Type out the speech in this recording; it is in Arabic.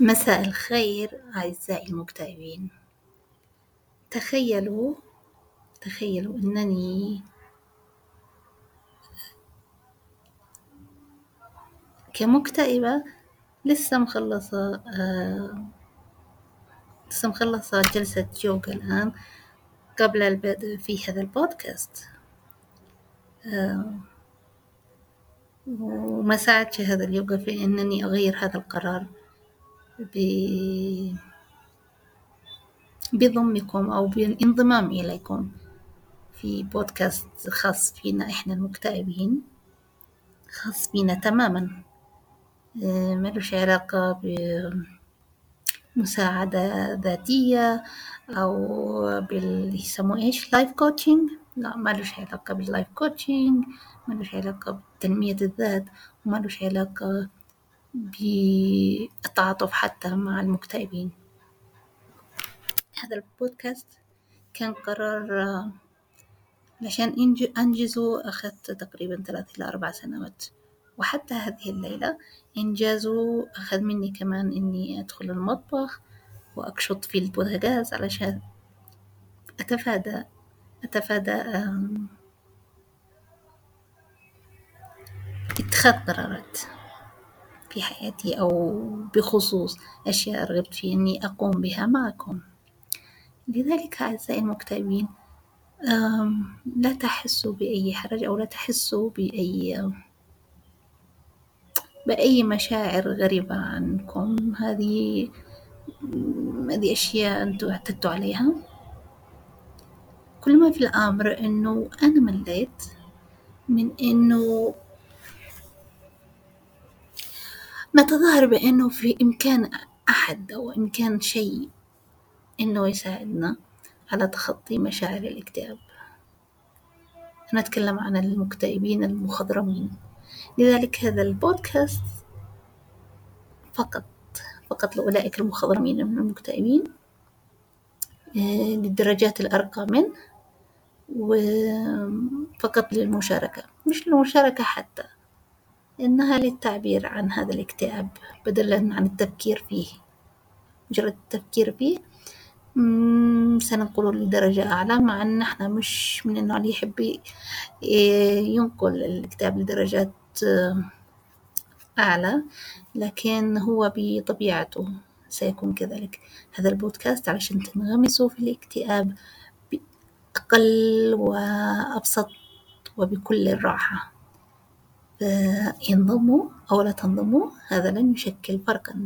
مساء الخير أعزائي المكتئبين. تخيلوا تخيلوا أنني كمكتئبة لسه مخلصة آه لسه مخلصة جلسة يوغا الآن قبل البدء في هذا البودكاست. آه وما ساعدش هذا اليوغا في أنني أغير هذا القرار. بضمكم أو بالانضمام إليكم في بودكاست خاص فينا إحنا المكتئبين خاص بينا تماما. آه، ملوش علاقة بمساعدة ذاتية أو بال يسموه إيش؟ life coaching لا ملوش علاقة بال life coaching ملوش علاقة بتنمية الذات وملوش علاقة بالتعاطف حتى مع المكتئبين. هذا البودكاست كان قرار عشان أنجزه أخذت تقريبا ثلاث إلى أربع سنوات. وحتى هذه الليلة إنجازه أخذ مني كمان إني أدخل المطبخ وأكشط في البوتاجاز علشان أتفادى أتفادى اتخاذ قرارات. في حياتي أو بخصوص أشياء رغبت في إني أقوم بها معكم لذلك أعزائي المكتئبين لا تحسوا بأي حرج أو لا تحسوا بأي بأي مشاعر غريبة عنكم. هذه هذه أشياء أنتوا اعتدتوا عليها. كل ما في الأمر إنه أنا مليت من إنه نتظاهر بأنه في إمكان أحد أو إمكان شيء إنه يساعدنا على تخطي مشاعر الاكتئاب. أنا أتكلم عن المكتئبين المخضرمين. لذلك هذا البودكاست فقط فقط لأولئك المخضرمين من المكتئبين آه، للدرجات الأرقى منه وفقط للمشاركة مش للمشاركة حتى. إنها للتعبير عن هذا الاكتئاب بدلا عن التفكير فيه. مجرد التفكير فيه سننقله لدرجة أعلى مع أن إحنا مش من النوع اللي يحب ينقل الاكتئاب لدرجات أعلى لكن هو بطبيعته سيكون كذلك. هذا البودكاست علشان تنغمسوا في الاكتئاب بأقل وأبسط وبكل الراحة. ينضموا أو لا تنضموا هذا لن يشكل فرقا.